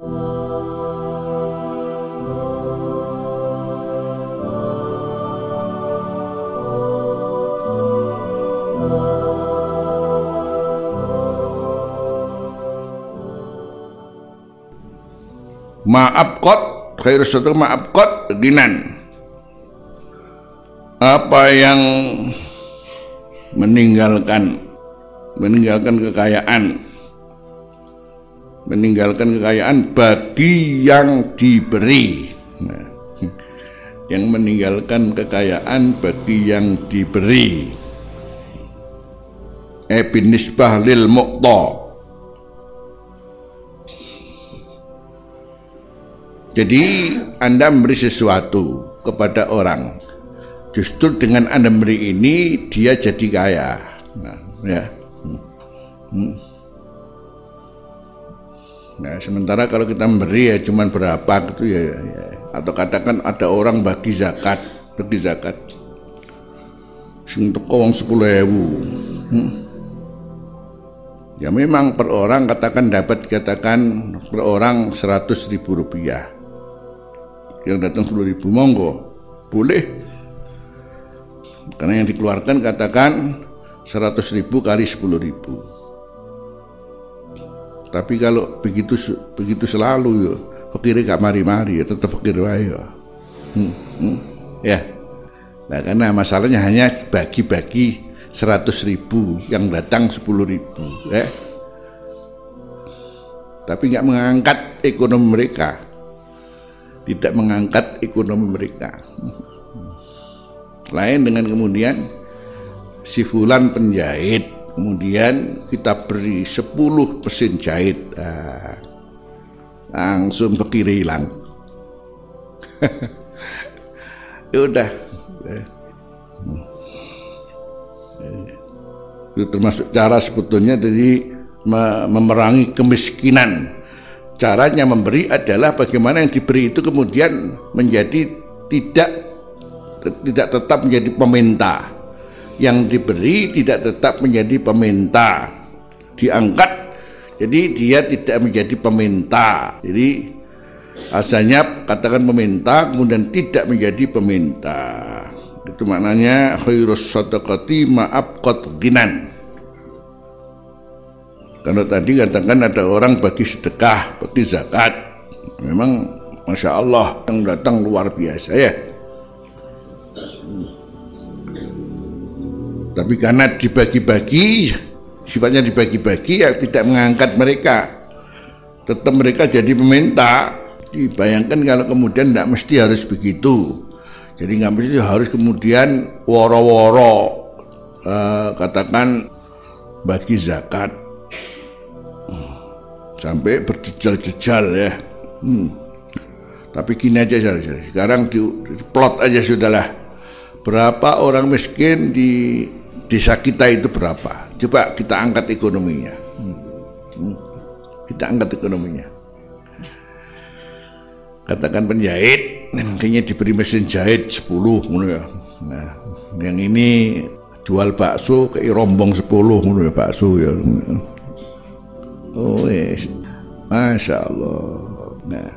maaf kot khairu maaf kot ginan apa yang meninggalkan meninggalkan kekayaan meninggalkan kekayaan bagi yang diberi nah, yang meninggalkan kekayaan bagi yang diberi eh binisbah lil muqta Jadi Anda memberi sesuatu kepada orang, justru dengan Anda memberi ini dia jadi kaya. Nah, ya. Hmm. Nah, sementara kalau kita memberi ya cuman berapa gitu ya, ya. atau katakan ada orang bagi zakat, bagi zakat. Sing teko wong 10.000. Hmm. Ya memang per orang katakan dapat katakan per orang seratus ribu rupiah yang datang 10 ribu monggo boleh karena yang dikeluarkan katakan 100 ribu kali 10 ribu tapi kalau begitu begitu selalu ya fakir gak mari-mari ya tetap fakir wae ya. Hmm, hmm, ya. Nah karena masalahnya hanya bagi-bagi 100 ribu yang datang 10 ribu ya. Tapi nggak mengangkat ekonomi mereka. Tidak mengangkat ekonomi mereka. Lain dengan kemudian si fulan penjahit, kemudian kita beri 10 mesin jahit. Nah, langsung ke kiri hilang. ya udah. Itu termasuk cara sebetulnya dari memerangi kemiskinan caranya memberi adalah bagaimana yang diberi itu kemudian menjadi tidak tidak tetap menjadi peminta yang diberi tidak tetap menjadi peminta diangkat jadi dia tidak menjadi peminta jadi asalnya katakan peminta kemudian tidak menjadi peminta itu maknanya khairus sadaqati ma'ab ginan karena tadi katakan ada orang bagi sedekah, bagi zakat. Memang Masya Allah yang datang luar biasa ya. Tapi karena dibagi-bagi, sifatnya dibagi-bagi ya tidak mengangkat mereka. Tetap mereka jadi peminta. Dibayangkan kalau kemudian tidak mesti harus begitu. Jadi nggak mesti harus kemudian woro-woro uh, katakan bagi zakat sampai berjejal-jejal ya. Hmm. Tapi gini aja sekarang di, di plot aja sudahlah. Berapa orang miskin di desa kita itu berapa? Coba kita angkat ekonominya. Hmm. Hmm. Kita angkat ekonominya. Katakan penjahit, kayaknya diberi mesin jahit 10 ya. Nah, yang ini jual bakso ke rombong 10 ya bakso ya. Oh yes. Masya Allah. Nah.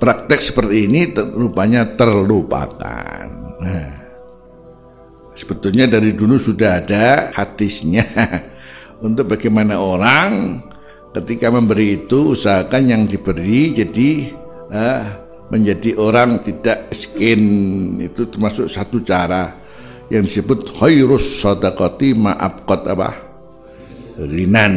Praktek seperti ini ter, rupanya terlupakan. Nah. Sebetulnya dari dulu sudah ada hadisnya untuk bagaimana orang ketika memberi itu usahakan yang diberi jadi uh, menjadi orang tidak miskin itu termasuk satu cara yang disebut khairus sadaqati ma'abqat apa rinan